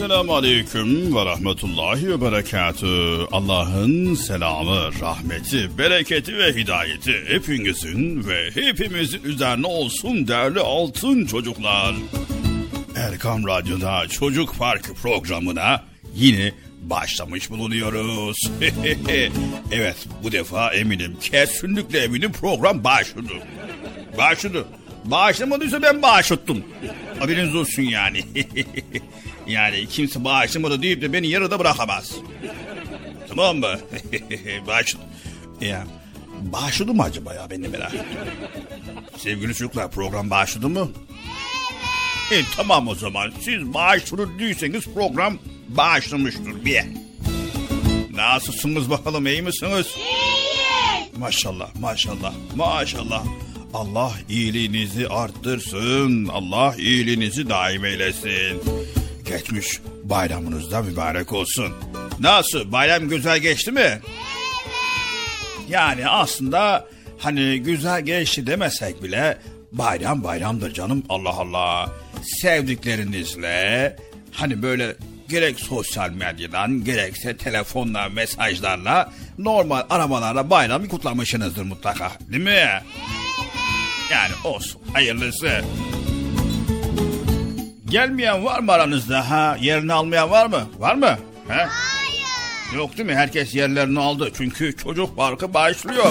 Esselamu Aleyküm ve Rahmetullahi ve Berekatü. Allah'ın selamı, rahmeti, bereketi ve hidayeti hepinizin ve hepimizin üzerine olsun değerli altın çocuklar. Erkam Radyo'da Çocuk Parkı programına yine başlamış bulunuyoruz. evet bu defa eminim kesinlikle eminim program başladı. Başladı. Bağışlamadıysa ben bağışlattım. Haberiniz olsun yani. yani kimse bağışlamadı deyip de beni yarıda bırakamaz. Tamam mı? Bağışladı. Ya, bağışladı mı acaba ya ben de merak ettim. Sevgili çocuklar program bağışladı mı? E, tamam o zaman siz bağışladı değilseniz program bağışlamıştır bir. Nasılsınız bakalım iyi misiniz? İyiyiz. Maşallah maşallah maşallah. Allah iyiliğinizi arttırsın. Allah iyiliğinizi daim eylesin. Geçmiş bayramınız da mübarek olsun. Nasıl bayram güzel geçti mi? Evet. Yani aslında hani güzel geçti demesek bile bayram bayramdır canım Allah Allah. Sevdiklerinizle hani böyle gerek sosyal medyadan gerekse telefonla mesajlarla normal arabalarla bayramı kutlamışsınızdır mutlaka değil mi? Yani olsun hayırlısı. Gelmeyen var mı aranızda ha? Yerini almayan var mı? Var mı? He? Hayır. Yok değil mi? Herkes yerlerini aldı. Çünkü çocuk parkı başlıyor.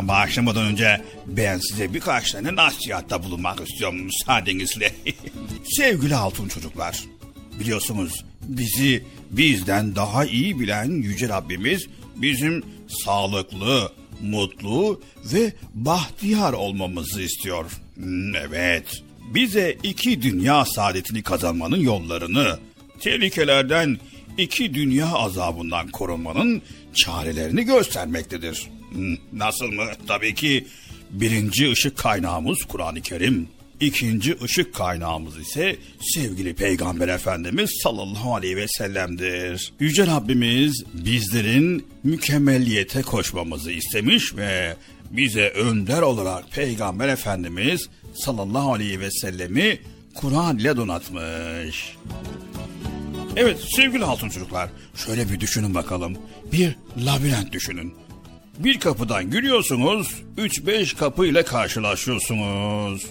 Program başlamadan önce ben size birkaç tane nasihatta bulunmak istiyorum müsaadenizle. Sevgili altın çocuklar, biliyorsunuz bizi bizden daha iyi bilen Yüce Rabbimiz bizim sağlıklı, mutlu ve bahtiyar olmamızı istiyor. Hmm, evet, bize iki dünya saadetini kazanmanın yollarını, tehlikelerden, iki dünya azabından korunmanın çarelerini göstermektedir. Nasıl mı? Tabii ki birinci ışık kaynağımız Kur'an-ı Kerim. İkinci ışık kaynağımız ise sevgili Peygamber Efendimiz sallallahu aleyhi ve sellem'dir. Yüce Rabbimiz bizlerin mükemmelliyete koşmamızı istemiş ve bize önder olarak Peygamber Efendimiz sallallahu aleyhi ve sellemi Kur'an ile donatmış. Evet sevgili altın çocuklar şöyle bir düşünün bakalım. Bir labirent düşünün. Bir kapıdan giriyorsunuz, 3-5 kapı ile karşılaşıyorsunuz.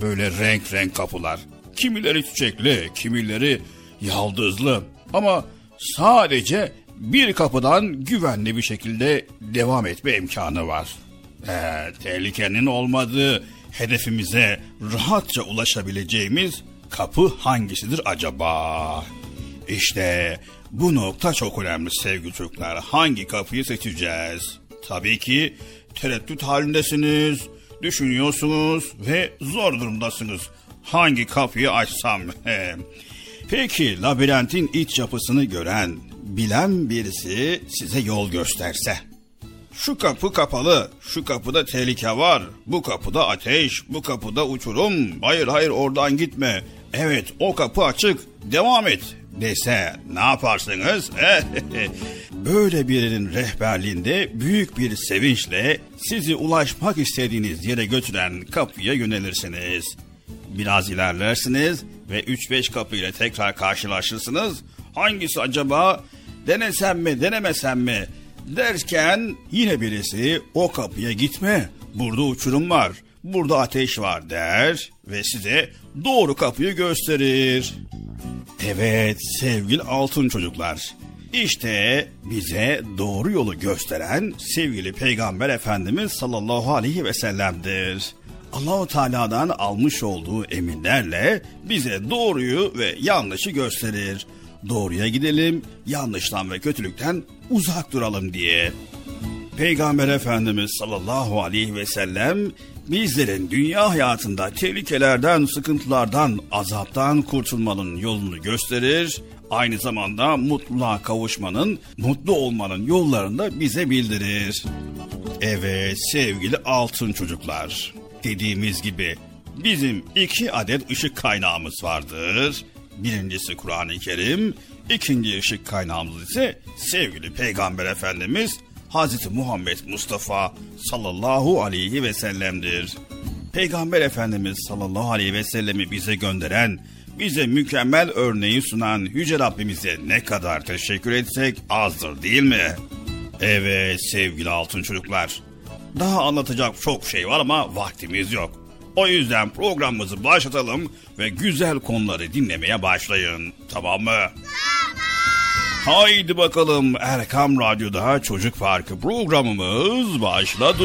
Böyle renk renk kapılar. Kimileri çiçekli, kimileri yaldızlı. Ama sadece bir kapıdan güvenli bir şekilde devam etme imkanı var. Ee, tehlikenin olmadığı, hedefimize rahatça ulaşabileceğimiz kapı hangisidir acaba? İşte bu nokta çok önemli sevgili çocuklar. Hangi kapıyı seçeceğiz? Tabii ki tereddüt halindesiniz, düşünüyorsunuz ve zor durumdasınız. Hangi kapıyı açsam? Peki labirentin iç yapısını gören, bilen birisi size yol gösterse. Şu kapı kapalı, şu kapıda tehlike var, bu kapıda ateş, bu kapıda uçurum, hayır hayır oradan gitme. Evet o kapı açık, devam et dese ne yaparsınız? Böyle birinin rehberliğinde büyük bir sevinçle sizi ulaşmak istediğiniz yere götüren kapıya yönelirsiniz. Biraz ilerlersiniz ve 3-5 kapıyla tekrar karşılaşırsınız. Hangisi acaba denesem mi denemesem mi derken yine birisi o kapıya gitme burada uçurum var burada ateş var der ve size doğru kapıyı gösterir. Evet sevgili altın çocuklar. İşte bize doğru yolu gösteren sevgili Peygamber Efendimiz sallallahu aleyhi ve sellem'dir. Allahu Teala'dan almış olduğu emirlerle bize doğruyu ve yanlışı gösterir. Doğruya gidelim, yanlıştan ve kötülükten uzak duralım diye. Peygamber Efendimiz sallallahu aleyhi ve sellem bizlerin dünya hayatında tehlikelerden, sıkıntılardan, azaptan kurtulmanın yolunu gösterir. Aynı zamanda mutluluğa kavuşmanın, mutlu olmanın yollarını da bize bildirir. Evet sevgili altın çocuklar. Dediğimiz gibi bizim iki adet ışık kaynağımız vardır. Birincisi Kur'an-ı Kerim, ikinci ışık kaynağımız ise sevgili Peygamber Efendimiz Hazreti Muhammed Mustafa sallallahu aleyhi ve sellem'dir. Peygamber Efendimiz sallallahu aleyhi ve sellemi bize gönderen, bize mükemmel örneği sunan Yüce Rabbimize ne kadar teşekkür etsek azdır değil mi? Evet sevgili altın çocuklar. Daha anlatacak çok şey var ama vaktimiz yok. O yüzden programımızı başlatalım ve güzel konuları dinlemeye başlayın. Tamam mı? Tamam. Haydi bakalım Erkam Radyo'da Çocuk Parkı programımız başladı.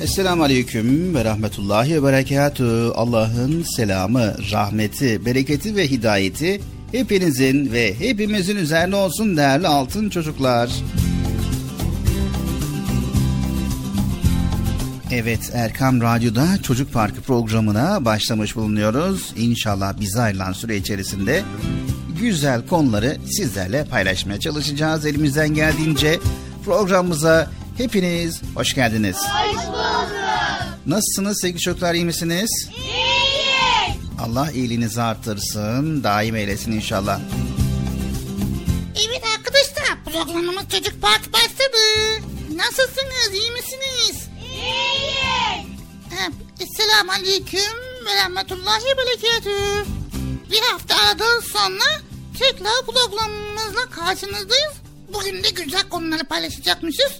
Esselamu Aleyküm ve Rahmetullahi ve Berekatü. Allah'ın selamı, rahmeti, bereketi ve hidayeti hepinizin ve hepimizin üzerine olsun değerli altın çocuklar. Evet Erkam Radyo'da Çocuk Parkı programına başlamış bulunuyoruz. İnşallah bize ayrılan süre içerisinde güzel konuları sizlerle paylaşmaya çalışacağız. Elimizden geldiğince programımıza hepiniz hoş geldiniz. Hoş bulduk. Nasılsınız sevgili çocuklar iyi misiniz? İyiyiz. Allah iyiliğinizi artırsın, daim eylesin inşallah. Evet arkadaşlar programımız Çocuk Park başladı. Nasılsınız iyi misiniz? İyiyiz. Esselamu Aleyküm ve Rahmetullahi ve Berekatü. Bir hafta aradan sonra tekrar programımızla karşınızdayız. Bugün de güzel konuları paylaşacakmışız.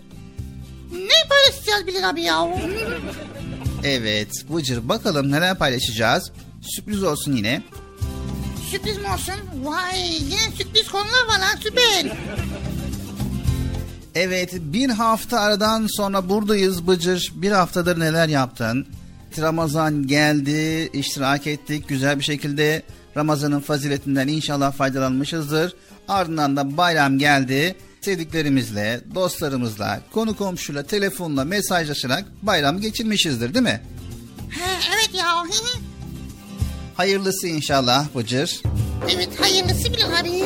Ne paylaşacağız Bilal abi ya? Evet Bıcır bakalım neler paylaşacağız. Sürpriz olsun yine. Sürpriz mi olsun? Vay yine sürpriz konular var lan süper. Evet bir hafta aradan sonra buradayız Bıcır. Bir haftadır neler yaptın? Ramazan geldi, iştirak ettik güzel bir şekilde. Ramazan'ın faziletinden inşallah faydalanmışızdır. Ardından da bayram geldi. Sevdiklerimizle, dostlarımızla, konu komşuyla, telefonla mesajlaşarak bayram geçirmişizdir değil mi? He evet ya. Hayırlısı inşallah Bıcır. evet hayırlısı Bilal abi.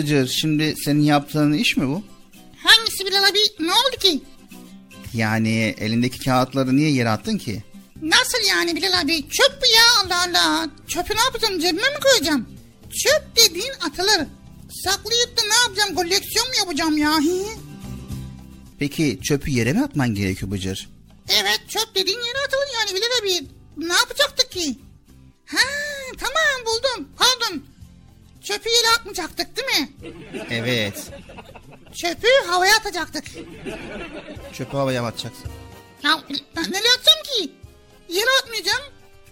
Bıcır şimdi senin yaptığın iş mi bu? Hangisi Bilal abi? Ne oldu ki? Yani elindeki kağıtları niye yere attın ki? Nasıl yani Bilal abi? Çöp bu ya Allah Allah. Çöpü ne yapacağım cebime mi koyacağım? Çöp dediğin atılır. Saklayıp da ne yapacağım? Koleksiyon mu yapacağım ya? Peki çöpü yere mi atman gerekiyor Bıcır? Evet çöp dediğin yere atılır yani Bilal abi. Ne yapacaktık ki? Ha tamam buldum. Pardon. Çöpü yere atmayacaktık değil mi? Evet. Çöpü havaya atacaktık. Çöpü havaya atacaksın. Ya ben nereye atacağım ki? Yere atmayacağım.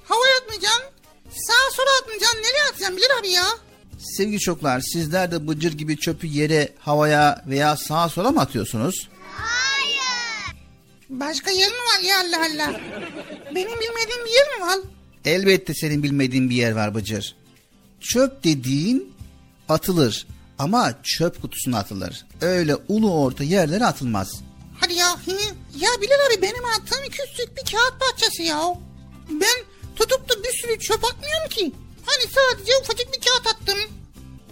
Havaya atmayacağım. Sağa sola atmayacağım. Nereye atacağım Bilal abi ya? Sevgili çocuklar sizler de Bıcır gibi çöpü yere, havaya veya sağa sola mı atıyorsunuz? Başka yer mi var ya Allah Allah? Benim bilmediğim bir yer mi var? Elbette senin bilmediğin bir yer var Bıcır. Çöp dediğin atılır ama çöp kutusuna atılır. Öyle ulu orta yerlere atılmaz. Hadi ya. hı? Ya Bilal abi benim attığım küçük bir kağıt parçası ya. Ben tutup da bir sürü çöp atmıyorum ki. Hani sadece ufacık bir kağıt attım.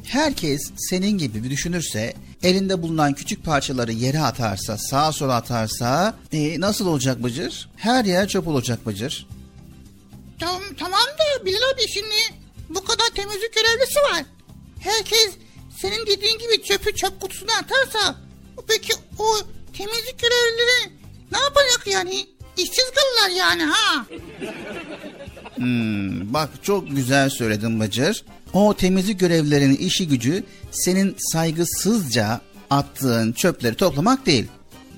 Herkes senin gibi bir düşünürse, elinde bulunan küçük parçaları yere atarsa, sağa sola atarsa e, nasıl olacak Bıcır? Her yer çöp olacak Bıcır. Tamam, tamam da Bilal abi şimdi bu kadar temizlik görevlisi var. Herkes senin dediğin gibi çöpü çöp kutusuna atarsa peki o temizlik görevlileri ne yapacak yani? İşsiz kalırlar yani ha. Hmm, bak çok güzel söyledin Bıcır. O temizlik görevlilerinin işi gücü senin saygısızca attığın çöpleri toplamak değil.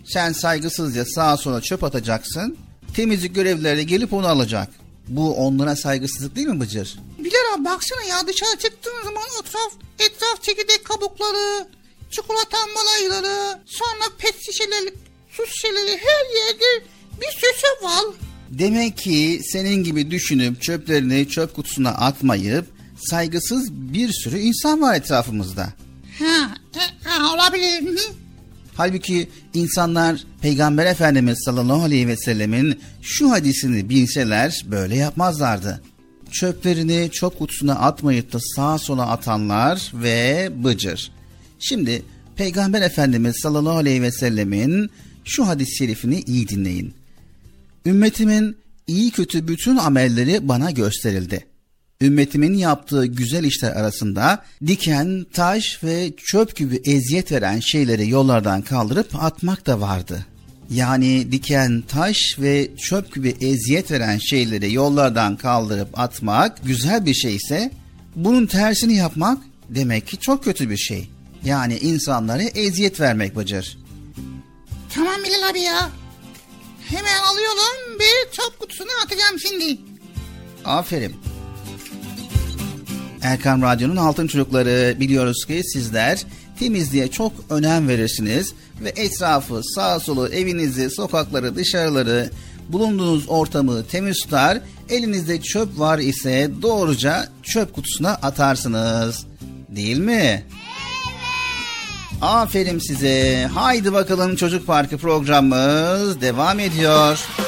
Sen saygısızca sağa sola çöp atacaksın. Temizlik görevlileri gelip onu alacak. Bu onlara saygısızlık değil mi Bıcır? Bilal abi baksana ya dışarı çıktığın zaman etraf, etraf çekirdek kabukları, çikolata malayları, sonra pet şişeleri, su şişeleri her yerde bir sürü var. Demek ki senin gibi düşünüp çöplerini çöp kutusuna atmayıp saygısız bir sürü insan var etrafımızda. Ha, e, ha olabilir. Hı. Halbuki insanlar Peygamber Efendimiz sallallahu aleyhi ve sellemin şu hadisini bilseler böyle yapmazlardı. Çöplerini çöp kutusuna atmayıp da sağa sola atanlar ve bıcır. Şimdi Peygamber Efendimiz sallallahu aleyhi ve sellemin şu hadis-i şerifini iyi dinleyin. Ümmetimin iyi kötü bütün amelleri bana gösterildi. Ümmetimin yaptığı güzel işler arasında diken, taş ve çöp gibi eziyet veren şeyleri yollardan kaldırıp atmak da vardı. Yani diken, taş ve çöp gibi eziyet veren şeyleri yollardan kaldırıp atmak güzel bir şeyse bunun tersini yapmak demek ki çok kötü bir şey. Yani insanlara eziyet vermek Bıcır. Tamam Bilal abi ya. Hemen alıyorum bir çöp kutusuna atacağım şimdi. Aferin. Erkan Radyo'nun Altın Çocukları biliyoruz ki sizler temizliğe çok önem verirsiniz ve etrafı, sağ solu, evinizi, sokakları, dışarıları, bulunduğunuz ortamı temiz tutar. Elinizde çöp var ise doğruca çöp kutusuna atarsınız. Değil mi? Evet. Aferin size. Haydi bakalım Çocuk Parkı programımız devam ediyor. Halinden,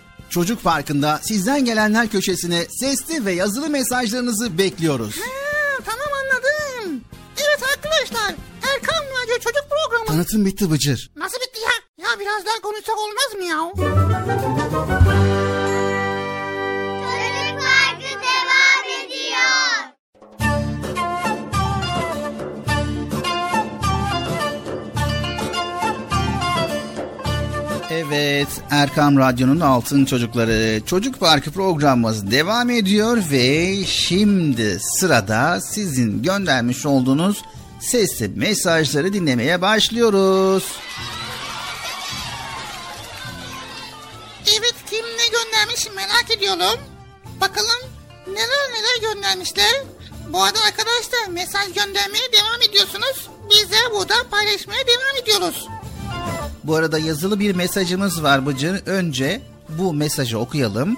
Çocuk Parkı'nda sizden gelenler köşesine sesli ve yazılı mesajlarınızı bekliyoruz. Ha, tamam anladım. Evet arkadaşlar Erkan Radyo Çocuk Programı. Tanıtım bitti Bıcır. Nasıl bitti ya? Ya biraz daha konuşsak olmaz mı ya? Evet, Erkam Radyo'nun Altın Çocukları Çocuk Parkı programımız devam ediyor ve şimdi sırada sizin göndermiş olduğunuz sesli mesajları dinlemeye başlıyoruz. Evet kim ne göndermiş merak ediyorum. Bakalım neler neler göndermişler. Bu arada arkadaşlar mesaj göndermeye devam ediyorsunuz. Biz de burada paylaşmaya devam ediyoruz. Bu arada yazılı bir mesajımız var Bıcır. Önce bu mesajı okuyalım.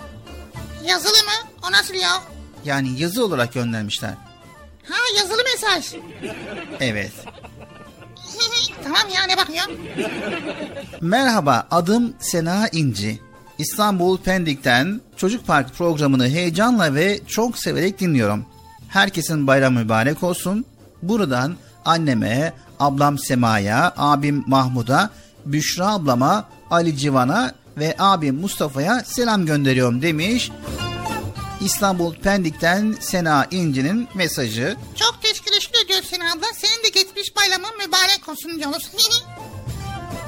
Yazılı mı? O nasıl ya? Yani yazı olarak göndermişler. Ha yazılı mesaj. Evet. tamam ya ne bakıyorsun? Merhaba, adım Sena İnci. İstanbul Pendik'ten Çocuk Park programını heyecanla ve çok severek dinliyorum. Herkesin bayramı mübarek olsun. Buradan anneme, ablam Sema'ya, abim Mahmud'a, Büşra ablama, Ali Civan'a ve abim Mustafa'ya selam gönderiyorum demiş. İstanbul Pendik'ten Sena İnci'nin mesajı. Çok teşekkür ediyoruz seni abla. Senin de geçmiş bayramın mübarek olsun diyoruz.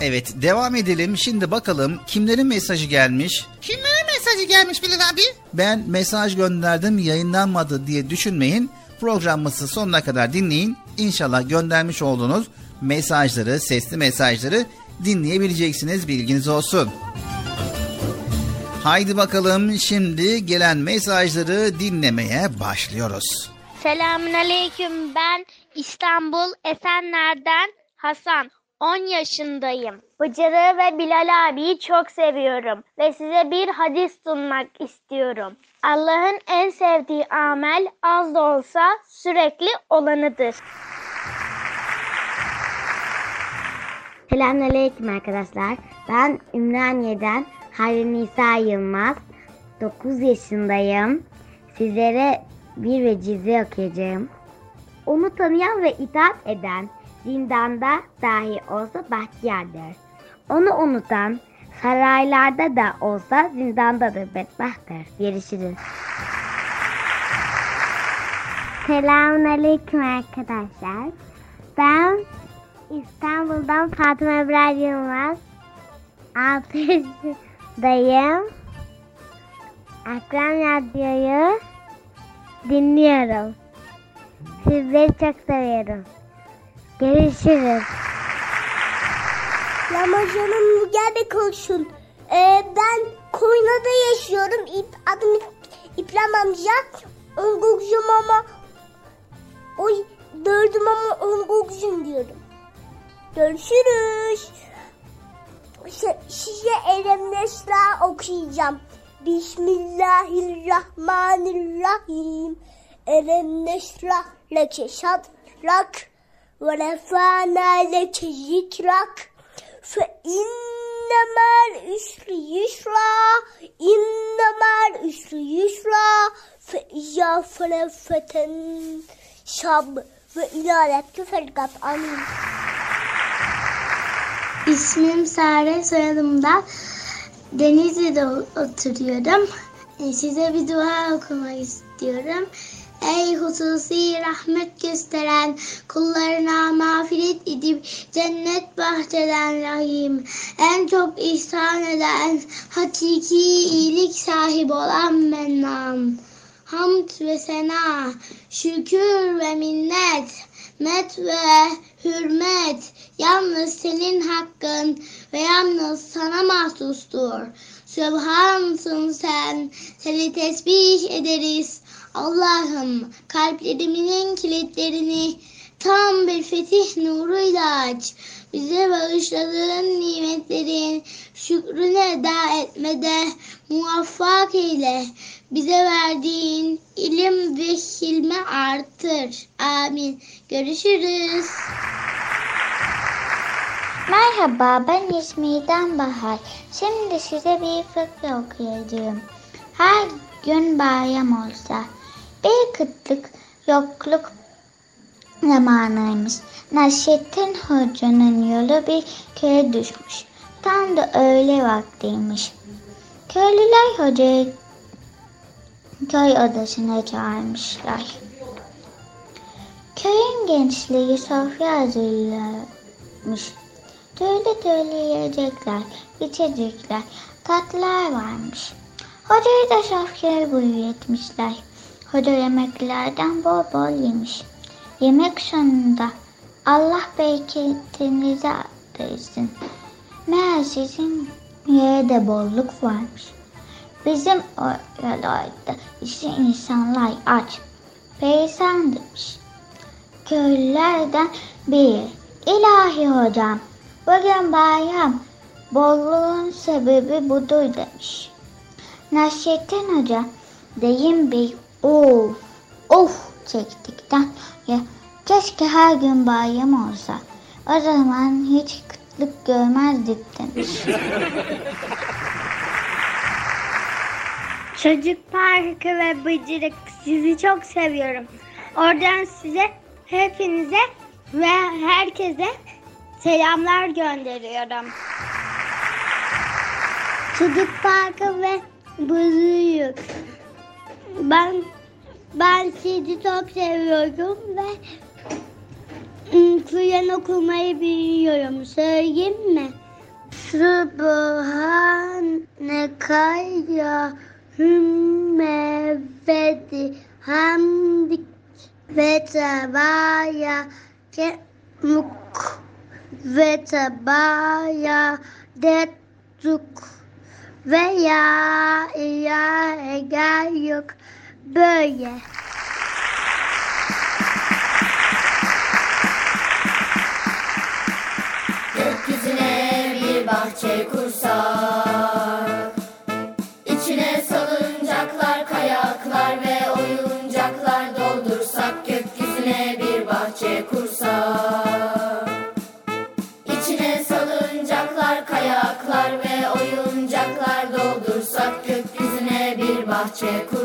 Evet devam edelim. Şimdi bakalım kimlerin mesajı gelmiş. Kimlere mesajı gelmiş Bilal abi? Ben mesaj gönderdim yayınlanmadı diye düşünmeyin. Programımızı sonuna kadar dinleyin. İnşallah göndermiş olduğunuz mesajları, sesli mesajları dinleyebileceksiniz bilginiz olsun. Haydi bakalım şimdi gelen mesajları dinlemeye başlıyoruz. Selamünaleyküm. Ben İstanbul Esenler'den Hasan. 10 yaşındayım. Bıcır'ı ve Bilal abiyi çok seviyorum ve size bir hadis sunmak istiyorum. Allah'ın en sevdiği amel az da olsa sürekli olanıdır. Selamünaleyküm arkadaşlar. Ben Ümraniye'den Hayri Nisa Yılmaz. 9 yaşındayım. Sizlere bir vecize okuyacağım. Onu tanıyan ve itaat eden zindanda dahi olsa bahtiyardır. Onu unutan saraylarda da olsa zindandadır bedbahttır. Görüşürüz. Selamünaleyküm arkadaşlar. Ben İstanbul'dan Fatıma Ebrar Yılmaz. 6 yaşındayım. Akran Radyo'yu dinliyorum. Sizleri çok seviyorum. Görüşürüz. Ramazan'ın gelme konuşun. Ee, ben Konya'da yaşıyorum. İp, adım İbrahim amca. Ongokjum ama oy dördüm ama ongokjum diyorum. Görüşürüz. si- size Elem Nesra okuyacağım. Bismillahirrahmanirrahim. Elem Nesra leke sadrak ve refana leke zikrak. Fe innemel üsrü yusra, innemel üsrü yusra, fe izâ felefeten şab rabbike felgab. Amin. İsmim Sare, soyadım da Denizli'de oturuyorum. E, Size bir dua okumak istiyorum. Ey hususi rahmet gösteren kullarına mağfiret edip cennet bahçeden rahim. En çok ihsan eden hakiki iyilik sahibi olan mennan. Hamd ve sena, şükür ve minnet, met ve hürmet yalnız senin hakkın ve yalnız sana mahsustur. Sübhansın sen, seni tesbih ederiz. Allah'ım kalplerimizin kilitlerini tam bir fetih nuruyla aç. Bize bağışladığın nimetlerin şükrünü eda etmede muvaffak eyle. Bize verdiğin ilim ve hilmi artır. Amin. Görüşürüz. Merhaba ben İsmi'den Bahar. Şimdi size bir fıkra okuyacağım. Her gün bayram olsa bir kıtlık yokluk zamanıymış. Nasrettin Hoca'nın yolu bir köye düşmüş. Tam da öğle vaktiymiş. Köylüler hocayı köy odasına çağırmışlar. Köyün gençliği sofra hazırlamış. Türlü türlü yiyecekler, içecekler, tatlılar varmış. Hocayı da sofraya buyur etmişler. Hoca yemeklerden bol bol yemiş. Yemek sonunda Allah bereketinizi artırsın. Meğer sizin yerde bolluk varmış. Bizim oralarda işte insanlar aç. Perişan demiş. Köylülerden biri. İlahi hocam, bugün bayram. Bolluğun sebebi budur demiş. Nasrettin Hoca deyin bir of of çektikten ya keşke her gün bayram olsa. O zaman hiç kıtlık görmezdik demiş. Çocuk Parkı ve Bıcırık sizi çok seviyorum. Oradan size hepinize ve herkese selamlar gönderiyorum. Çocuk Parkı ve Bıcırık. Ben ben sizi çok seviyorum ve Kur'an okumayı biliyorum. Söyleyeyim mi? Subhaneke ya hümme ve hamdik ve tebaya ke muk ve tebaya detuk ve ya ilahe gayruk böyle. Gökyüzüne bir bahçe kursak. İçine salıncaklar, kayaklar ve oyuncaklar doldursak. Gökyüzüne bir bahçe kursak. İçine salıncaklar, kayaklar ve oyuncaklar doldursak. Gökyüzüne bir bahçe kursak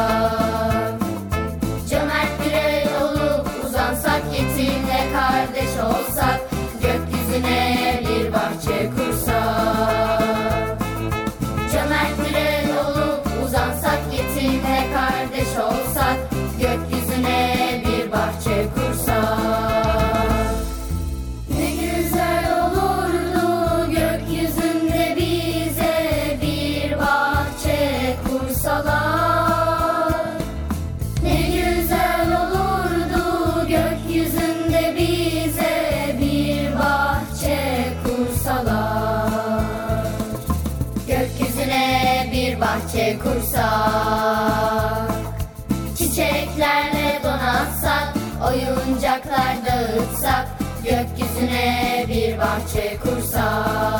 bahçe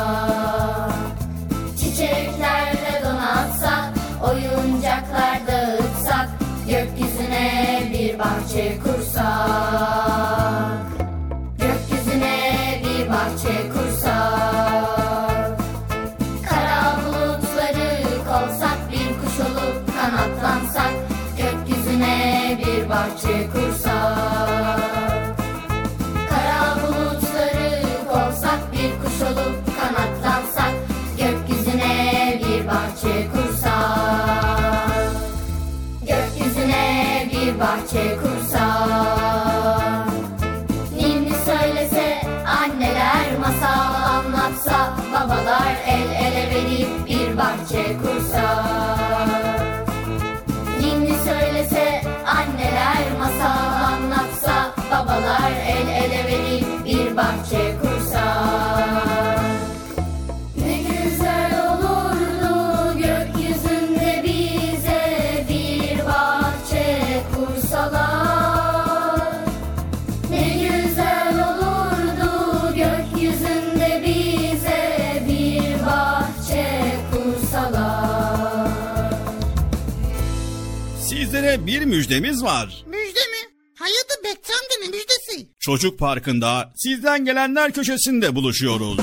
müjdemiz var. Müjde mi? Hayırdır Bekçi amca ne müjdesi? Çocuk Parkı'nda sizden gelenler köşesinde buluşuyoruz.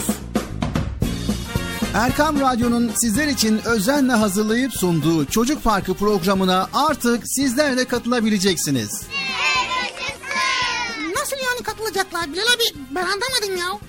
Erkam Radyo'nun sizler için özenle hazırlayıp sunduğu Çocuk Parkı programına artık sizler de katılabileceksiniz. Nasıl yani katılacaklar Bilal abi? Ben anlamadım ya.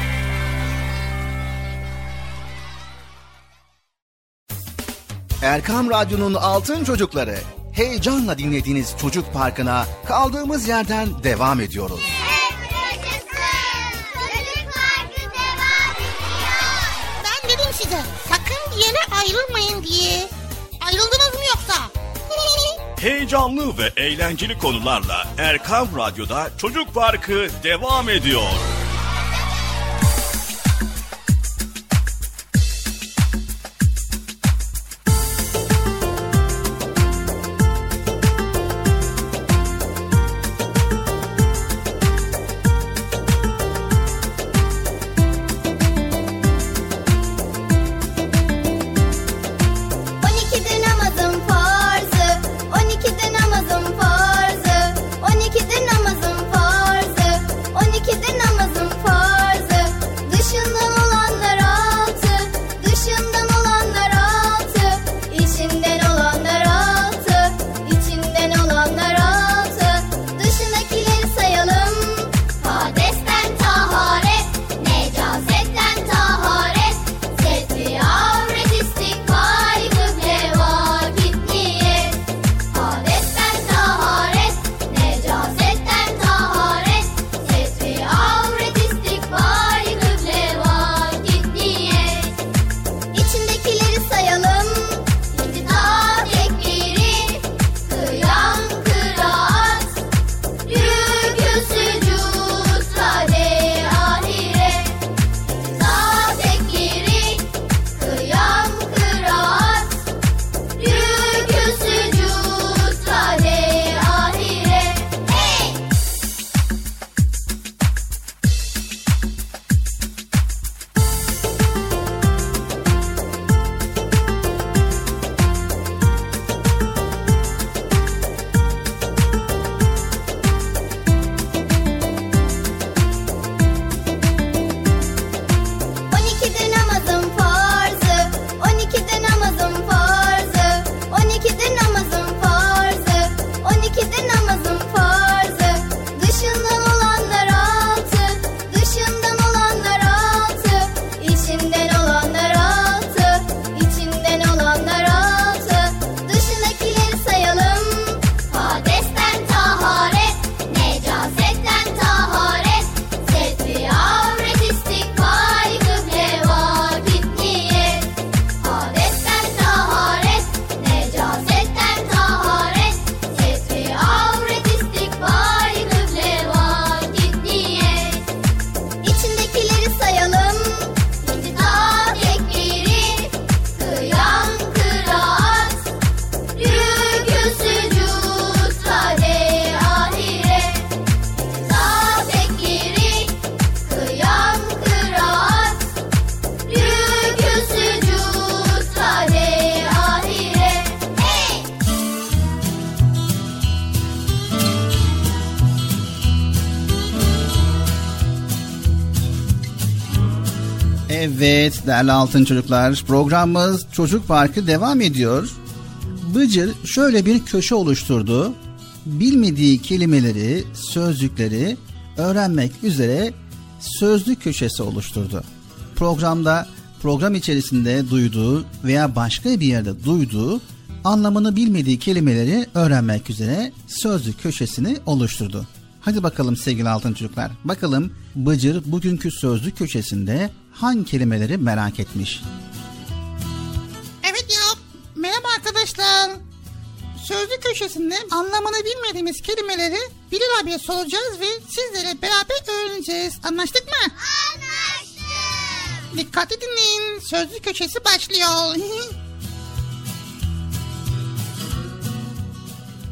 Erkam Radyo'nun Altın Çocukları heyecanla dinlediğiniz Çocuk Parkı'na kaldığımız yerden devam ediyoruz. Ben dedim size sakın bir yere ayrılmayın diye. Ayrıldınız mı yoksa? Heyecanlı ve eğlenceli konularla Erkam Radyo'da Çocuk Parkı devam ediyor. Değerli altın çocuklar programımız Çocuk Parkı devam ediyor. Bıcır şöyle bir köşe oluşturdu. Bilmediği kelimeleri, sözcükleri öğrenmek üzere sözlük köşesi oluşturdu. Programda program içerisinde duyduğu veya başka bir yerde duyduğu anlamını bilmediği kelimeleri öğrenmek üzere sözlük köşesini oluşturdu. Hadi bakalım sevgili altın çocuklar. Bakalım Bıcır bugünkü sözlük köşesinde hangi kelimeleri merak etmiş? Evet ya. Merhaba arkadaşlar. Sözlü köşesinde anlamını bilmediğimiz kelimeleri Bilal abiye soracağız ve sizlere beraber öğreneceğiz. Anlaştık mı? Anlaştık. Dikkatli dinleyin. Sözlü köşesi başlıyor.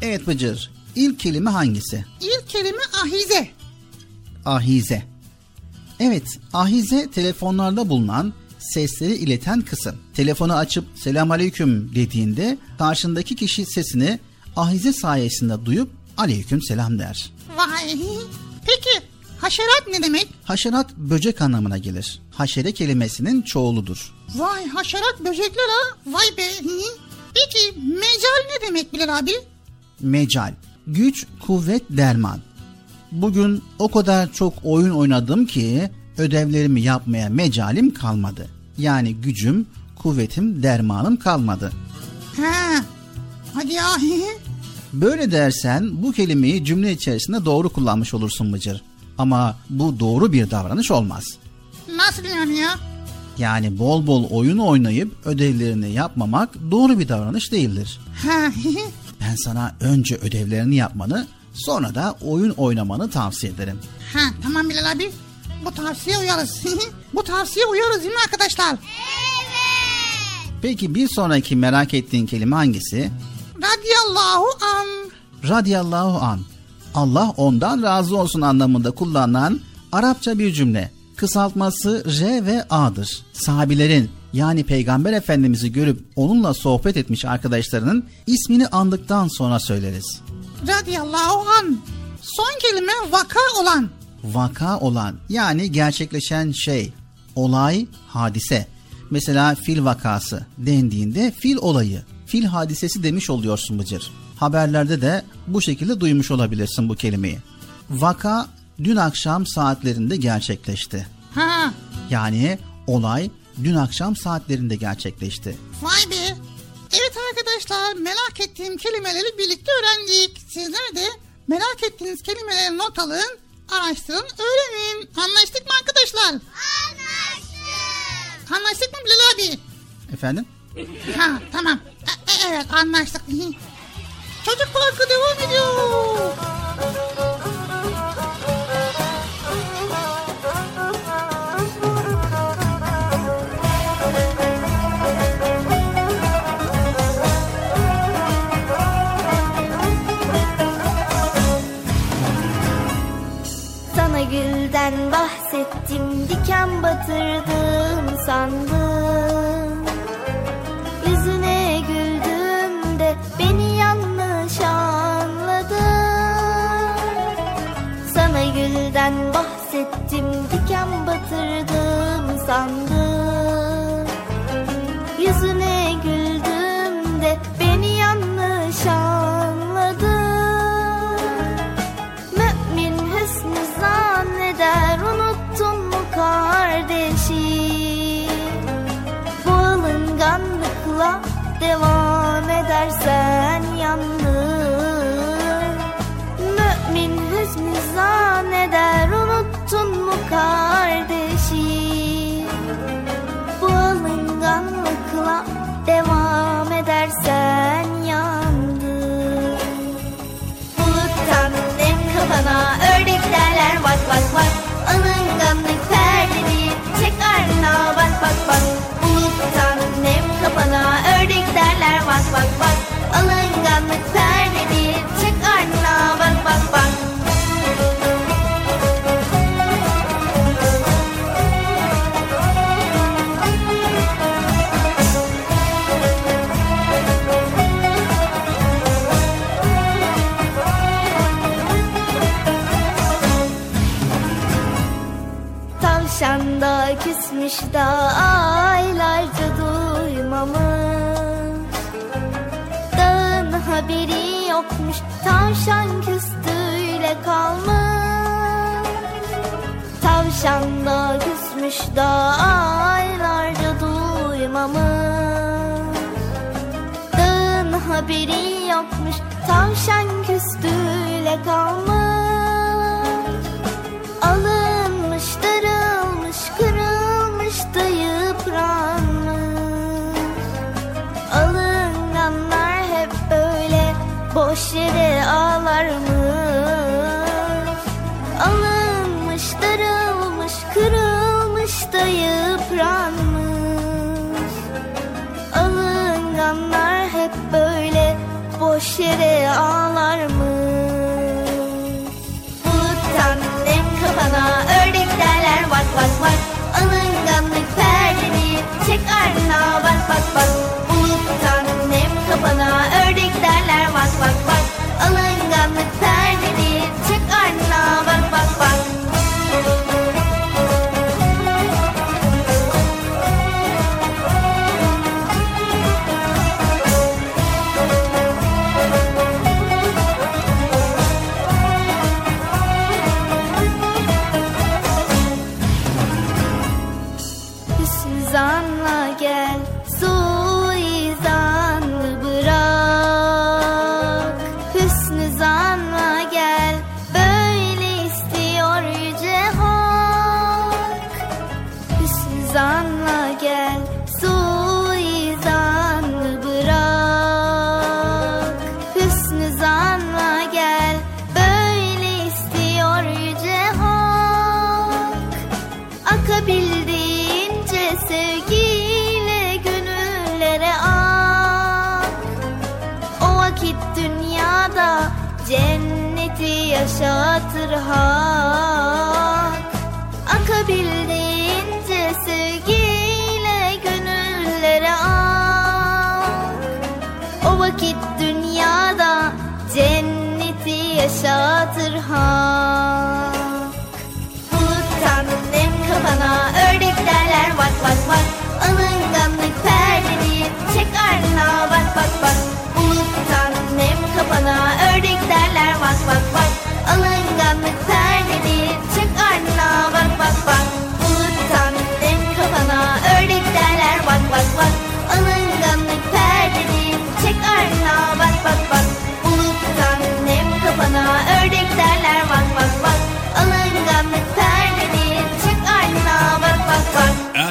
Evet Bıcır. İlk kelime hangisi? İlk kelime ahize. Ahize. Evet, ahize telefonlarda bulunan sesleri ileten kısım. Telefonu açıp selam aleyküm dediğinde karşındaki kişi sesini ahize sayesinde duyup aleyküm selam der. Vay. Peki haşerat ne demek? Haşerat böcek anlamına gelir. Haşere kelimesinin çoğuludur. Vay haşerat böcekler ha. Vay be. Peki mecal ne demek Bilal abi? Mecal, güç, kuvvet, derman. Bugün o kadar çok oyun oynadım ki ödevlerimi yapmaya mecalim kalmadı. Yani gücüm, kuvvetim, dermanım kalmadı. Ha. Hadi ya. Böyle dersen bu kelimeyi cümle içerisinde doğru kullanmış olursun Bıcır. Ama bu doğru bir davranış olmaz. Nasıl yani ya? Yani bol bol oyun oynayıp ödevlerini yapmamak doğru bir davranış değildir. Ha. Ben sana önce ödevlerini yapmanı, sonra da oyun oynamanı tavsiye ederim. ha tamam Bilal abi. Bu tavsiye uyarız. Bu tavsiye uyarız değil mi arkadaşlar? Peki bir sonraki merak ettiğin kelime hangisi? Radiyallahu an. Radiyallahu an. Allah ondan razı olsun anlamında kullanılan Arapça bir cümle. Kısaltması R ve A'dır. Sahabilerin yani Peygamber Efendimiz'i görüp onunla sohbet etmiş arkadaşlarının ismini andıktan sonra söyleriz. Radiyallahu an. Son kelime vaka olan. Vaka olan yani gerçekleşen şey, olay, hadise. Mesela fil vakası dendiğinde fil olayı, fil hadisesi demiş oluyorsun Bıcır. Haberlerde de bu şekilde duymuş olabilirsin bu kelimeyi. Vaka dün akşam saatlerinde gerçekleşti. Ha. Yani olay dün akşam saatlerinde gerçekleşti. Vay be. Evet arkadaşlar merak ettiğim kelimeleri birlikte öğrendik. Sizler de merak ettiğiniz kelimeleri not alın, araştırın, öğrenin. Anlaştık mı arkadaşlar? Anlaştık. Anlaştık mı Bilal abi? Efendim? Ha tamam. E- e- evet anlaştık. Çocuk parkı devam ediyor. Diken batırdım sandım Yüzüne güldüm de beni yanlış anladın. Sana gülden bahsettim diken batırdım sandım Yüzüne güldüm alınganlıkla devam edersen yandın Mümin hüsnü zanneder unuttun mu kardeşi? Bu alınganlıkla devam edersen yandın Buluttan nem kafana ördek derler bak bak bak Alınganlık perdedir çek ardına bak bak bak. Buluttan nem kafana ördek derler bak bak bak. Alınganlık perdeni çık ardına bak bak bak. Tavşan da küsmüş da ay haberi yokmuş. Tavşan küstüyle kalmış. Tavşan da küsmüş da aylarca duymamış. Dağın haberi yokmuş. Tavşan küstüyle kalmış boş yere ağlarmış Alınmış, darılmış, kırılmış da yıpranmış. Alınganlar hep böyle boş yere ağlarmış Buluttan nem kafana ördek derler vak vak vak Alınganlık perdeni çek ardına bak bak bak. Buluttan nem kafana ördek derler vak Akabildiğince sevgiyle gönüllere ak. O vakit dünyada cenneti yaşatır hak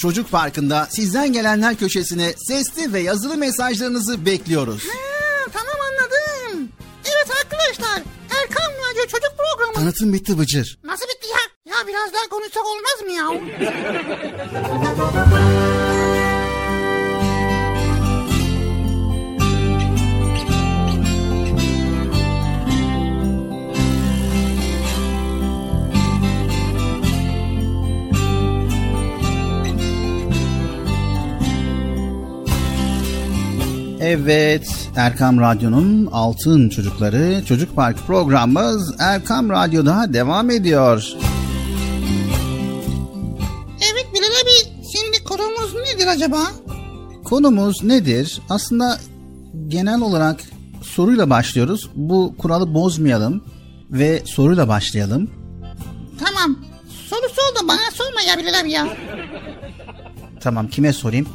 Çocuk Parkı'nda sizden gelenler köşesine sesli ve yazılı mesajlarınızı bekliyoruz. Ha, tamam anladım. Evet arkadaşlar Erkan Radyo Çocuk Programı. Tanıtım bitti Bıcır. Nasıl bitti ya? Ya biraz daha konuşsak olmaz mı ya? Evet, Erkam Radyo'nun Altın Çocukları Çocuk Park programımız Erkam Radyo'da devam ediyor. Evet Bilal abi şimdi konumuz nedir acaba? Konumuz nedir? Aslında genel olarak soruyla başlıyoruz. Bu kuralı bozmayalım ve soruyla başlayalım. Tamam. Soru sor da bana sorma ya Bilal abi ya. Tamam kime sorayım?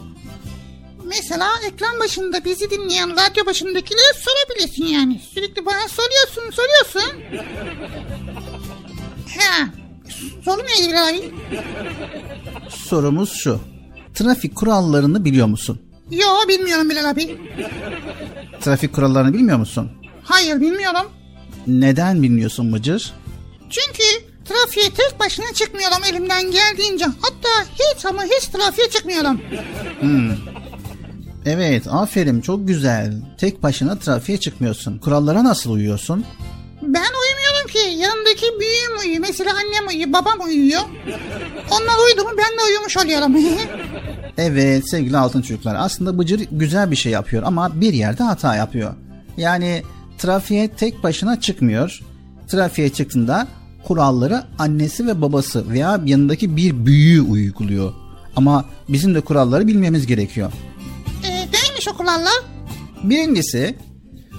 Mesela ekran başında bizi dinleyen radyo başındakilere sorabilirsin yani. Sürekli bana soruyorsun soruyorsun. Ha. Soru neydi abi? Sorumuz şu. Trafik kurallarını biliyor musun? Yo bilmiyorum Bilal abi. Trafik kurallarını bilmiyor musun? Hayır bilmiyorum. Neden bilmiyorsun Bıcır? Çünkü trafiğe tek başına çıkmıyorum elimden geldiğince. Hatta hiç ama hiç trafiğe çıkmıyorum. Hmm. Evet aferin çok güzel. Tek başına trafiğe çıkmıyorsun. Kurallara nasıl uyuyorsun? Ben uyumuyorum ki. Yanımdaki büyüğüm uyuyor. Mesela annem uyuyor, babam uyuyor. Onlar uyudu mu ben de uyumuş oluyorum. Evet sevgili altın çocuklar aslında Bıcır güzel bir şey yapıyor ama bir yerde hata yapıyor. Yani trafiğe tek başına çıkmıyor. Trafiğe çıktığında kuralları annesi ve babası veya yanındaki bir büyüğü uyguluyor. Ama bizim de kuralları bilmemiz gerekiyor. Kurallar? Birincisi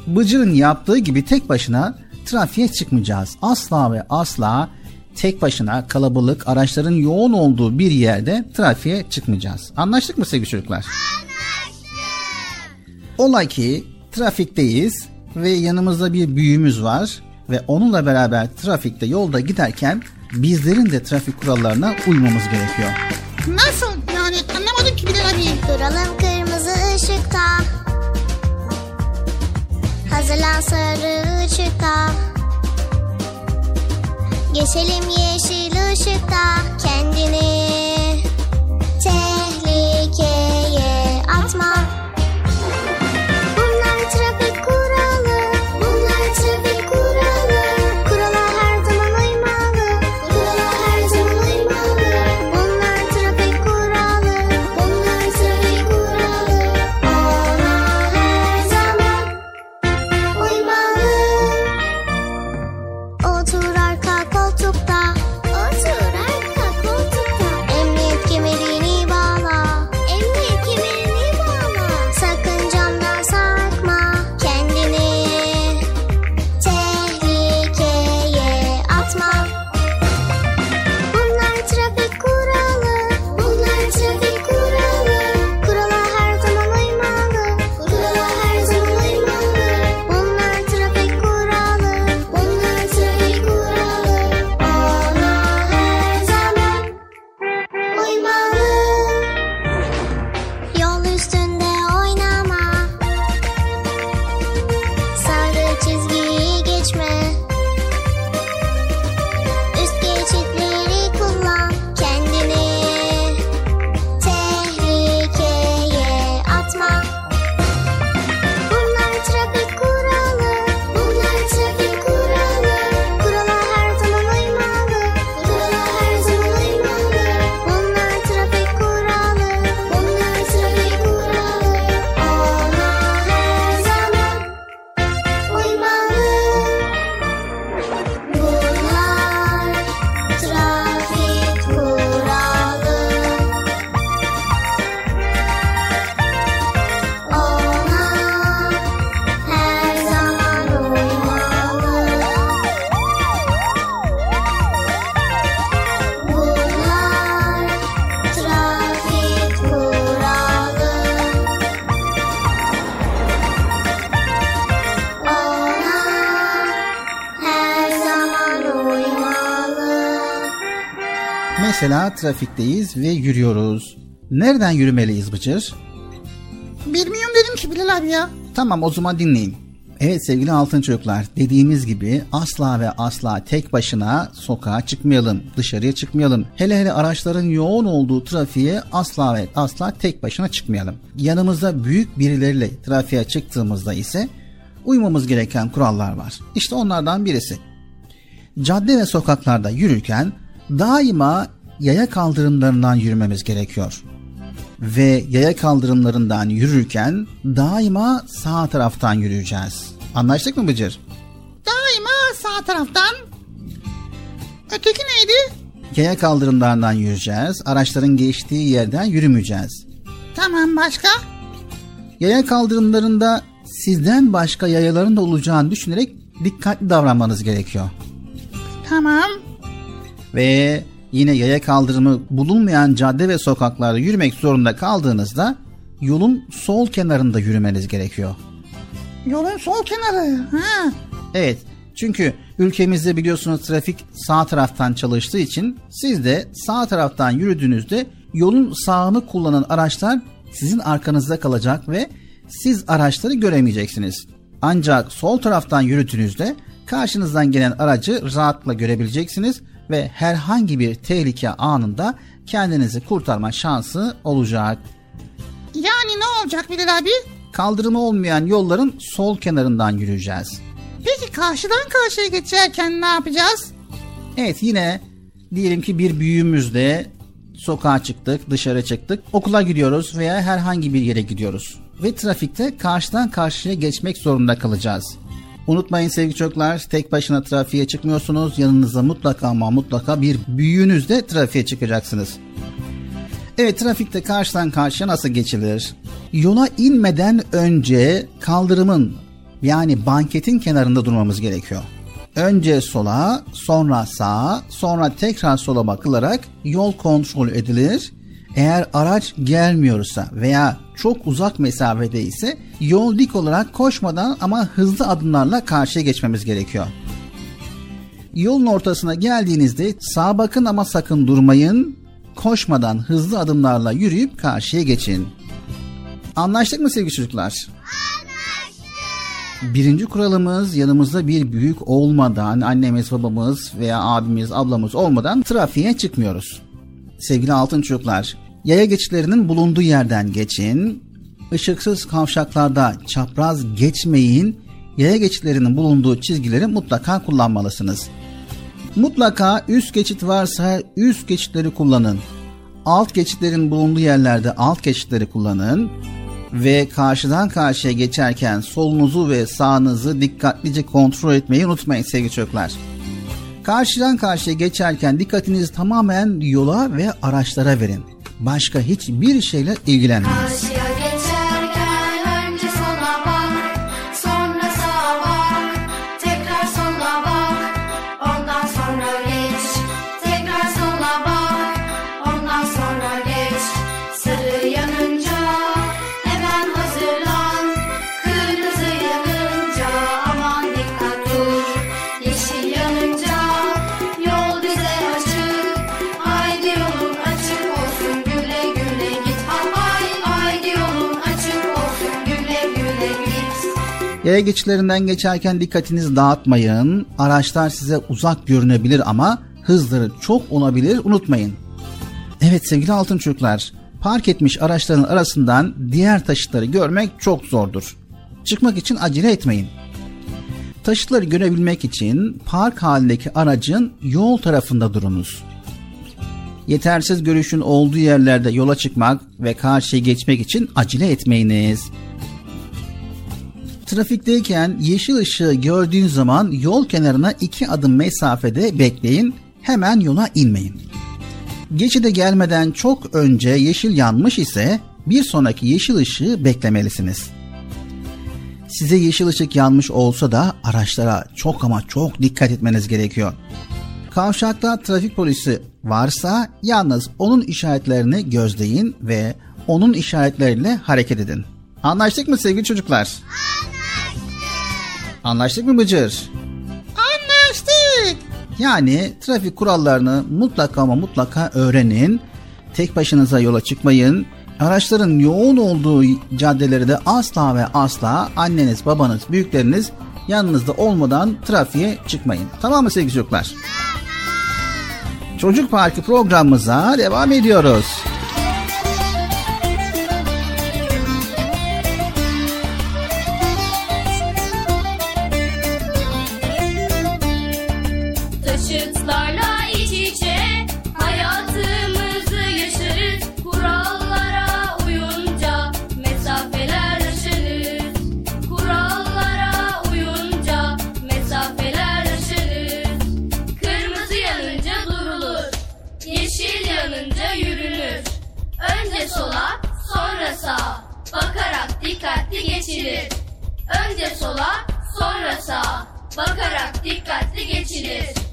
Bıcır'ın yaptığı gibi tek başına trafiğe çıkmayacağız. Asla ve asla tek başına kalabalık araçların yoğun olduğu bir yerde trafiğe çıkmayacağız. Anlaştık mı sevgili çocuklar? Anlaştık. Ola ki trafikteyiz ve yanımızda bir büyüğümüz var ve onunla beraber trafikte yolda giderken bizlerin de trafik kurallarına uymamız gerekiyor. Nasıl? Yani anlamadım ki Bilal abi. Duralım kırmızı ışıkta Hazırlan sarı ışıkta Geçelim yeşil ışıkta Kendini tehlikeye atma Mesela trafikteyiz ve yürüyoruz. Nereden yürümeliyiz Bıcır? Bilmiyorum dedim ki Bilal abi ya. Tamam o zaman dinleyin. Evet sevgili altın çocuklar dediğimiz gibi asla ve asla tek başına sokağa çıkmayalım, dışarıya çıkmayalım. Hele hele araçların yoğun olduğu trafiğe asla ve asla tek başına çıkmayalım. Yanımızda büyük birileriyle trafiğe çıktığımızda ise uymamız gereken kurallar var. İşte onlardan birisi. Cadde ve sokaklarda yürürken daima yaya kaldırımlarından yürümemiz gerekiyor. ve yaya kaldırımlarından yürürken daima sağ taraftan yürüyeceğiz. Anlaştık mı Bıcır? Daima sağ taraftan. Öteki neydi? Yaya kaldırımlarından yürüyeceğiz. Araçların geçtiği yerden yürümeyeceğiz. Tamam başka? Yaya kaldırımlarında sizden başka yayaların da olacağını düşünerek dikkatli davranmanız gerekiyor. Tamam. Ve yine yaya kaldırımı bulunmayan cadde ve sokaklarda yürümek zorunda kaldığınızda yolun sol kenarında yürümeniz gerekiyor. Yolun sol kenarı. Ha. Evet çünkü ülkemizde biliyorsunuz trafik sağ taraftan çalıştığı için siz de sağ taraftan yürüdüğünüzde yolun sağını kullanan araçlar sizin arkanızda kalacak ve siz araçları göremeyeceksiniz. Ancak sol taraftan yürüdüğünüzde karşınızdan gelen aracı rahatla görebileceksiniz ve herhangi bir tehlike anında kendinizi kurtarma şansı olacak. Yani ne olacak Bilal abi? Kaldırımı olmayan yolların sol kenarından yürüyeceğiz. Peki karşıdan karşıya geçerken ne yapacağız? Evet yine diyelim ki bir büyüğümüzle sokağa çıktık, dışarı çıktık, okula gidiyoruz veya herhangi bir yere gidiyoruz. Ve trafikte karşıdan karşıya geçmek zorunda kalacağız. Unutmayın sevgili çocuklar, tek başına trafiğe çıkmıyorsunuz. Yanınızda mutlaka ama mutlaka bir büyüğünüzle trafiğe çıkacaksınız. Evet trafikte karşıdan karşıya nasıl geçilir? Yola inmeden önce kaldırımın yani banketin kenarında durmamız gerekiyor. Önce sola, sonra sağa, sonra tekrar sola bakılarak yol kontrol edilir. Eğer araç gelmiyorsa veya çok uzak mesafede ise yol dik olarak koşmadan ama hızlı adımlarla karşıya geçmemiz gerekiyor. Yolun ortasına geldiğinizde sağa bakın ama sakın durmayın. Koşmadan hızlı adımlarla yürüyüp karşıya geçin. Anlaştık mı sevgili çocuklar? Birinci kuralımız yanımızda bir büyük olmadan annemiz babamız veya abimiz ablamız olmadan trafiğe çıkmıyoruz. Sevgili altın çocuklar yaya geçitlerinin bulunduğu yerden geçin. Işıksız kavşaklarda çapraz geçmeyin. Yaya geçitlerinin bulunduğu çizgileri mutlaka kullanmalısınız. Mutlaka üst geçit varsa üst geçitleri kullanın. Alt geçitlerin bulunduğu yerlerde alt geçitleri kullanın ve karşıdan karşıya geçerken solunuzu ve sağınızı dikkatlice kontrol etmeyi unutmayın sevgili çocuklar. Karşıdan karşıya geçerken dikkatinizi tamamen yola ve araçlara verin. Başka hiçbir şeyle ilgilenmeyin. Yaya geçitlerinden geçerken dikkatinizi dağıtmayın. Araçlar size uzak görünebilir ama hızları çok olabilir unutmayın. Evet sevgili altın çocuklar, park etmiş araçların arasından diğer taşıtları görmek çok zordur. Çıkmak için acele etmeyin. Taşıtları görebilmek için park halindeki aracın yol tarafında durunuz. Yetersiz görüşün olduğu yerlerde yola çıkmak ve karşıya geçmek için acele etmeyiniz. Trafikteyken yeşil ışığı gördüğün zaman yol kenarına iki adım mesafede bekleyin, hemen yola inmeyin. Geçide gelmeden çok önce yeşil yanmış ise bir sonraki yeşil ışığı beklemelisiniz. Size yeşil ışık yanmış olsa da araçlara çok ama çok dikkat etmeniz gerekiyor. Kavşakta trafik polisi varsa yalnız onun işaretlerini gözleyin ve onun işaretleriyle hareket edin. Anlaştık mı sevgili çocuklar? Anlaştık mı Bıcır? Anlaştık. Yani trafik kurallarını mutlaka ama mutlaka öğrenin. Tek başınıza yola çıkmayın. Araçların yoğun olduğu caddeleri de asla ve asla anneniz, babanız, büyükleriniz yanınızda olmadan trafiğe çıkmayın. Tamam mı sevgili çocuklar? Çocuk Parkı programımıza devam ediyoruz. geçilir. Önce sola, sonra sağa. Bakarak dikkatli geçilir.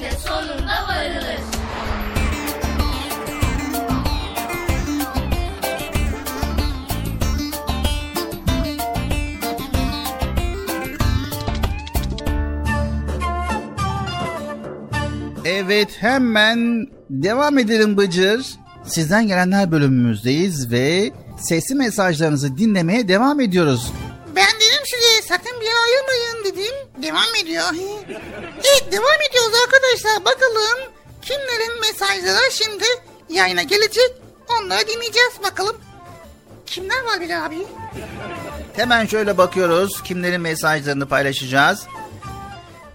Eninde sonunda varılır. Evet hemen devam edelim Bıcır. Sizden gelenler bölümümüzdeyiz ve sesli mesajlarınızı dinlemeye devam ediyoruz. Sakın bir yere ayırmayın dedim. Devam ediyor. evet devam ediyoruz arkadaşlar. Bakalım kimlerin mesajları şimdi yayına gelecek. Onları dinleyeceğiz bakalım. Kimler var Bilal abi? Hemen şöyle bakıyoruz kimlerin mesajlarını paylaşacağız.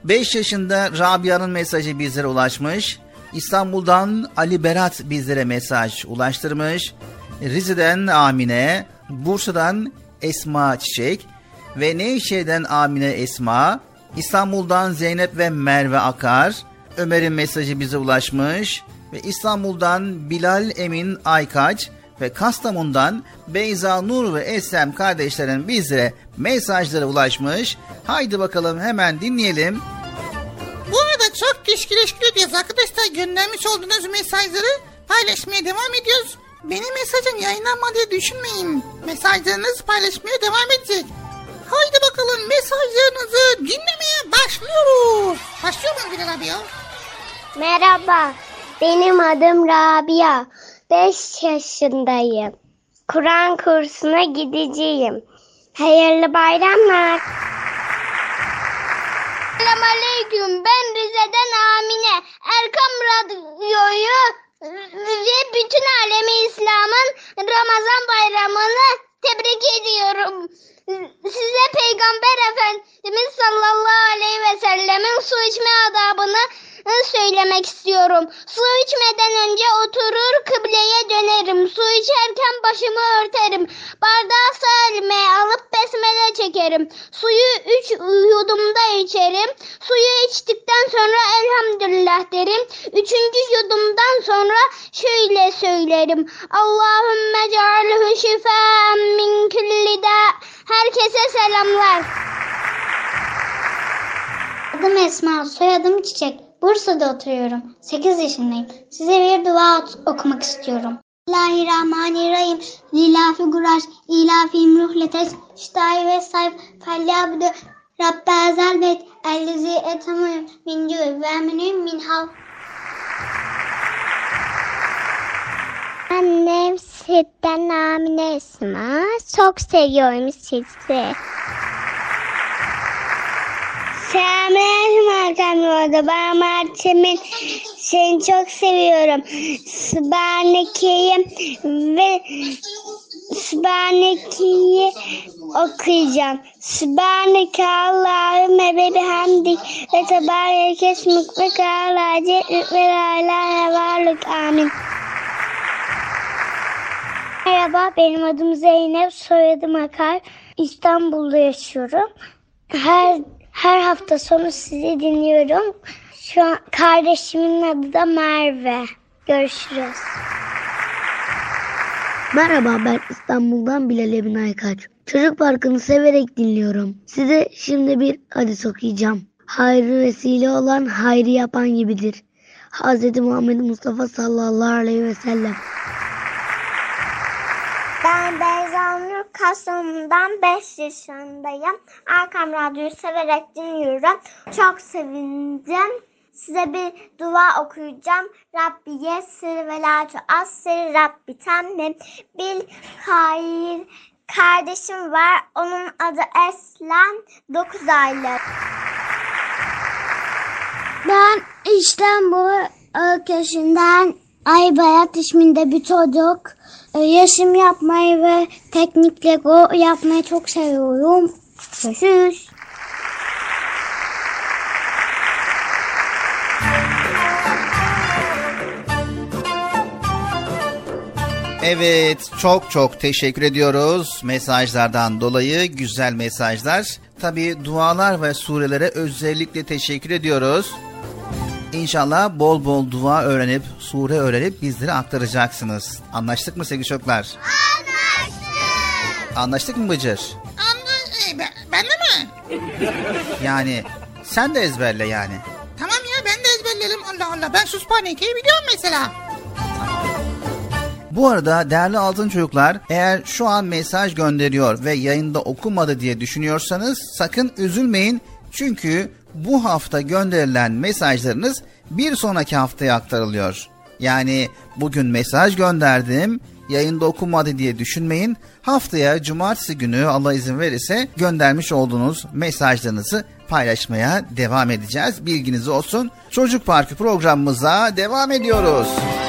5 yaşında Rabia'nın mesajı bizlere ulaşmış. İstanbul'dan Ali Berat bizlere mesaj ulaştırmış. Rize'den Amine, Bursa'dan Esma Çiçek ve Nevşehir'den Amine Esma, İstanbul'dan Zeynep ve Merve Akar, Ömer'in mesajı bize ulaşmış ve İstanbul'dan Bilal Emin Aykaç ve Kastamonu'dan Beyza Nur ve Eslem kardeşlerin bizlere mesajları ulaşmış. Haydi bakalım hemen dinleyelim. Bu arada çok teşekkür ediyoruz arkadaşlar. Göndermiş olduğunuz mesajları paylaşmaya devam ediyoruz. Benim mesajım yayınlanmadığı düşünmeyin. Mesajlarınız paylaşmaya devam edecek. Haydi bakalım mesajlarınızı dinlemeye başlıyoruz. Başlıyor mu Bilal abi ya? Merhaba, benim adım Rabia. 5 yaşındayım. Kur'an kursuna gideceğim. Hayırlı bayramlar. Selamünaleyküm. Ben Rize'den Amine. Erkam Radyo'yu ve bütün alemi İslam'ın Ramazan bayramını tebrik ediyorum. Size Peygamber Efendimiz sallallahu aleyhi ve sellemin su içme adabını söylemek istiyorum. Su içmeden önce oturur kıbleye dönerim. Su içerken başımı örterim. Bardağı sağ elime alıp besmele çekerim. Suyu üç yudumda içerim. Suyu içtikten sonra elhamdülillah derim. Üçüncü yudumdan sonra şöyle söylerim. Allahümme cealhu şifaen min külli. Herkese selamlar. Adım Esma, soyadım Çiçek. Bursa'da oturuyorum. 8 yaşındayım. Size bir dua okumak istiyorum. Bismillahirrahmanirrahim. Lilafi guraş, ilafim ruhletes, şitayi ve sayf, felyabdu, Rabbe ezel beyt, ellezi etamuyum, min cüv ve eminuyum min hav. Annem sütten Amine Esma. Çok seviyorum sizi. Selamünaleyküm Hakan Ben Mert'imin seni çok seviyorum. Sübhaneke'yi ve Sübhaneke'yi okuyacağım. Sübhaneke Allahümme ve bihamdik ve tebareke esmuk ve kâlâ ce'lük ve lâ ilâhe varlık. Amin. Merhaba benim adım Zeynep, soyadım Akar. İstanbul'da yaşıyorum. Her her hafta sonu sizi dinliyorum. Şu an kardeşimin adı da Merve. Görüşürüz. Merhaba ben İstanbul'dan Bilal Emin Aykaç. Çocuk Parkı'nı severek dinliyorum. Size şimdi bir hadis okuyacağım. Hayrı vesile olan hayrı yapan gibidir. Hz. Muhammed Mustafa sallallahu aleyhi ve sellem. Ben Nur Kastamonu'dan 5 yaşındayım. Arkam Radyo'yu severek dinliyorum. Çok sevindim. size bir dua okuyacağım. Rabbi yessir ve la tuassir Rabbi temmim bil hayır. Kardeşim var. Onun adı Eslen. 9 aylık. Ben İstanbul ülkesinden Aybayat isminde bir çocuk. Ee, Resim yapmayı ve teknik Lego yapmayı çok seviyorum. Görüşürüz. Evet çok çok teşekkür ediyoruz mesajlardan dolayı güzel mesajlar. Tabi dualar ve surelere özellikle teşekkür ediyoruz. İnşallah bol bol dua öğrenip sure öğrenip bizlere aktaracaksınız. Anlaştık mı sevgili çocuklar? Anlaştık. Anlaştık mı Bıcır? Anla, e, ben, ben de mi? Yani sen de ezberle yani. Tamam ya ben de ezberlerim Allah Allah. Ben Suspaneke'yi biliyorum mesela. Bu arada değerli altın çocuklar eğer şu an mesaj gönderiyor ve yayında okumadı diye düşünüyorsanız sakın üzülmeyin. Çünkü bu hafta gönderilen mesajlarınız bir sonraki haftaya aktarılıyor. Yani bugün mesaj gönderdim yayında okumadı diye düşünmeyin. Haftaya cumartesi günü Allah izin verirse göndermiş olduğunuz mesajlarınızı paylaşmaya devam edeceğiz. Bilginiz olsun. Çocuk Parkı programımıza devam ediyoruz. Minik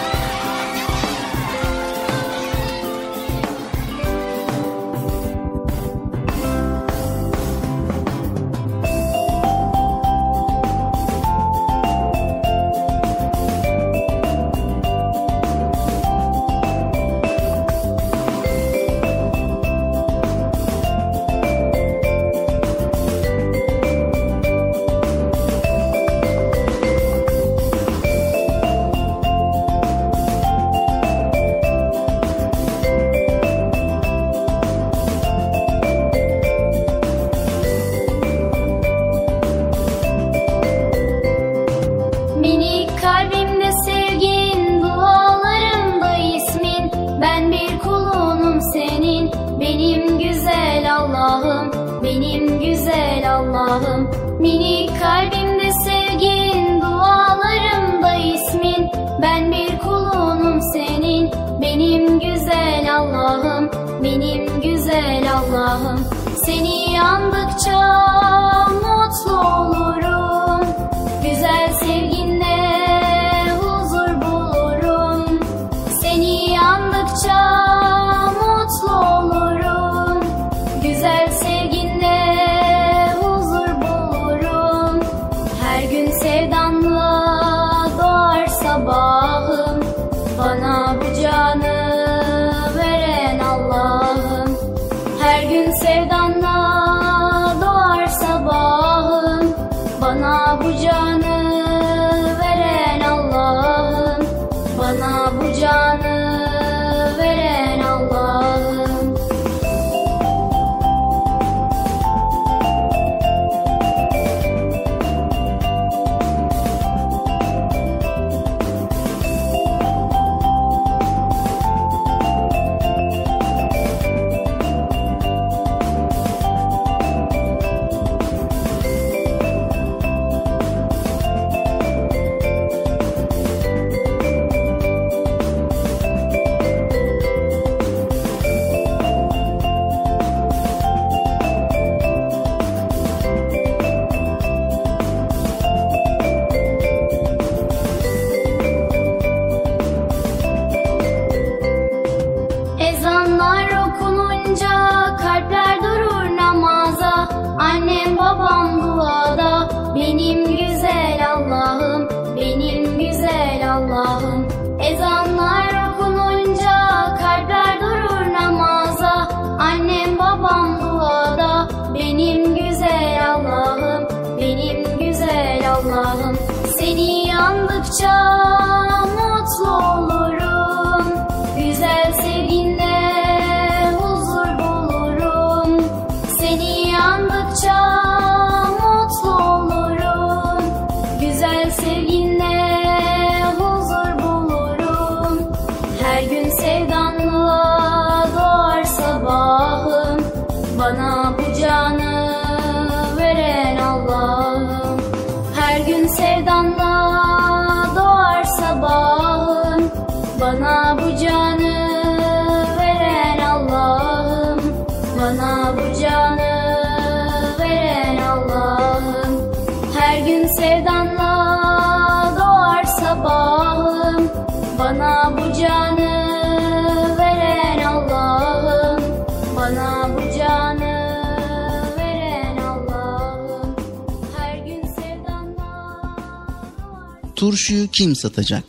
turşuyu kim satacak?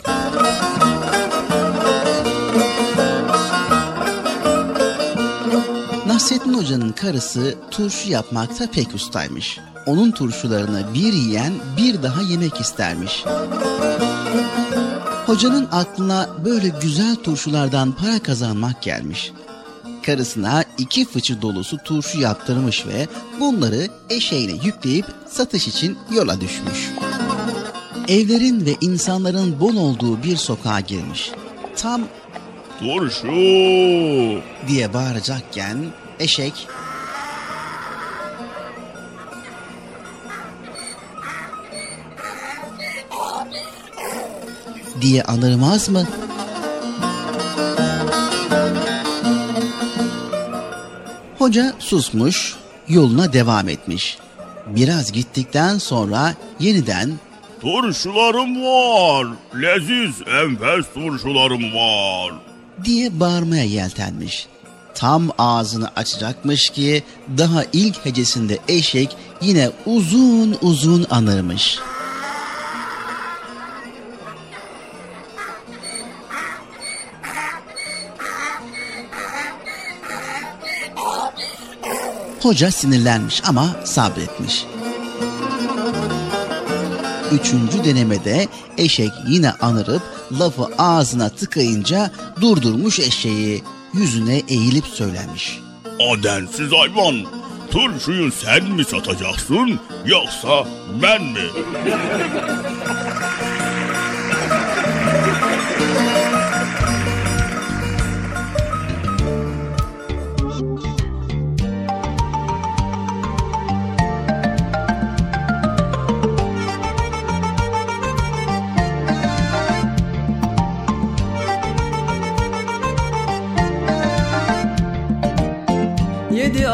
Nasrettin Hoca'nın karısı turşu yapmakta pek ustaymış. Onun turşularını bir yiyen bir daha yemek istermiş. Hocanın aklına böyle güzel turşulardan para kazanmak gelmiş. Karısına iki fıçı dolusu turşu yaptırmış ve bunları eşeğine yükleyip satış için yola düşmüş. Evlerin ve insanların bol olduğu bir sokağa girmiş. Tam Turşu diye bağıracakken eşek diye anırmaz mı? Hoca susmuş, yoluna devam etmiş. Biraz gittikten sonra yeniden Turşularım var. Leziz enfes turşularım var. diye bağırmaya yeltenmiş. Tam ağzını açacakmış ki daha ilk hecesinde eşek yine uzun uzun anırmış. Hoca sinirlenmiş ama sabretmiş. Üçüncü denemede eşek yine anırıp lafı ağzına tıkayınca durdurmuş eşeği yüzüne eğilip söylemiş. Adensiz hayvan. Turşuyu sen mi satacaksın yoksa ben mi?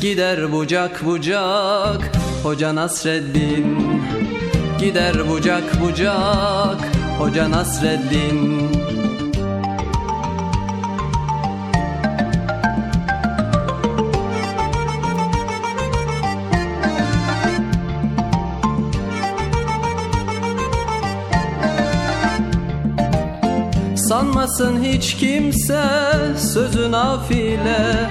Gider bucak bucak Hoca Nasreddin. Gider bucak bucak Hoca Nasreddin. Sanmasın hiç kimse sözün afile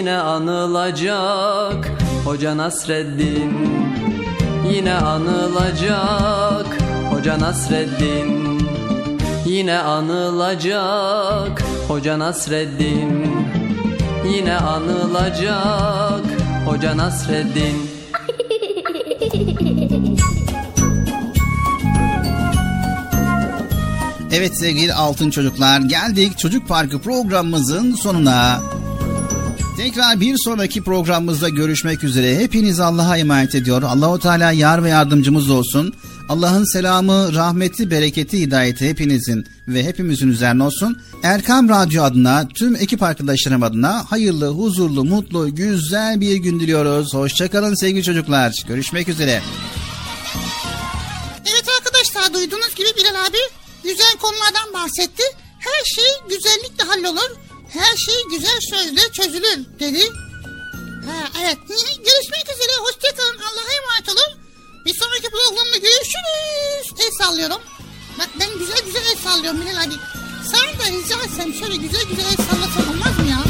Yine anılacak. Hoca Nasreddin Yine anılacak. Hoca Nasreddin Yine anılacak. Hoca Nasreddin Yine anılacak. Hoca Nasreddin. Evet sevgili altın çocuklar geldik Çocuk Parkı programımızın sonuna. Tekrar bir sonraki programımızda görüşmek üzere. Hepiniz Allah'a emanet ediyor. Allahu Teala yar ve yardımcımız olsun. Allah'ın selamı, rahmeti, bereketi, hidayeti hepinizin ve hepimizin üzerine olsun. Erkam Radyo adına, tüm ekip arkadaşlarım adına hayırlı, huzurlu, mutlu, güzel bir gün diliyoruz. Hoşçakalın sevgili çocuklar. Görüşmek üzere. Evet arkadaşlar duyduğunuz gibi Bilal abi güzel konulardan bahsetti. Her şey güzellikle hallolur. Her şey güzel sözle çözülür dedi. Ha, evet görüşmek üzere hoşçakalın Allah'a emanet olun. Bir sonraki programda görüşürüz. El sallıyorum. Bak ben güzel güzel el sallıyorum Bilal abi. Sen de rica etsem şöyle güzel güzel el sallasan olmaz mı ya?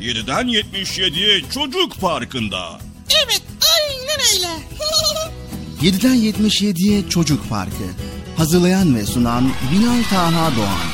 7'den 77'ye Çocuk Parkı'nda. Evet aynen öyle. 7'den 77'ye Çocuk Parkı. Hazırlayan ve sunan Binal Taha Doğan.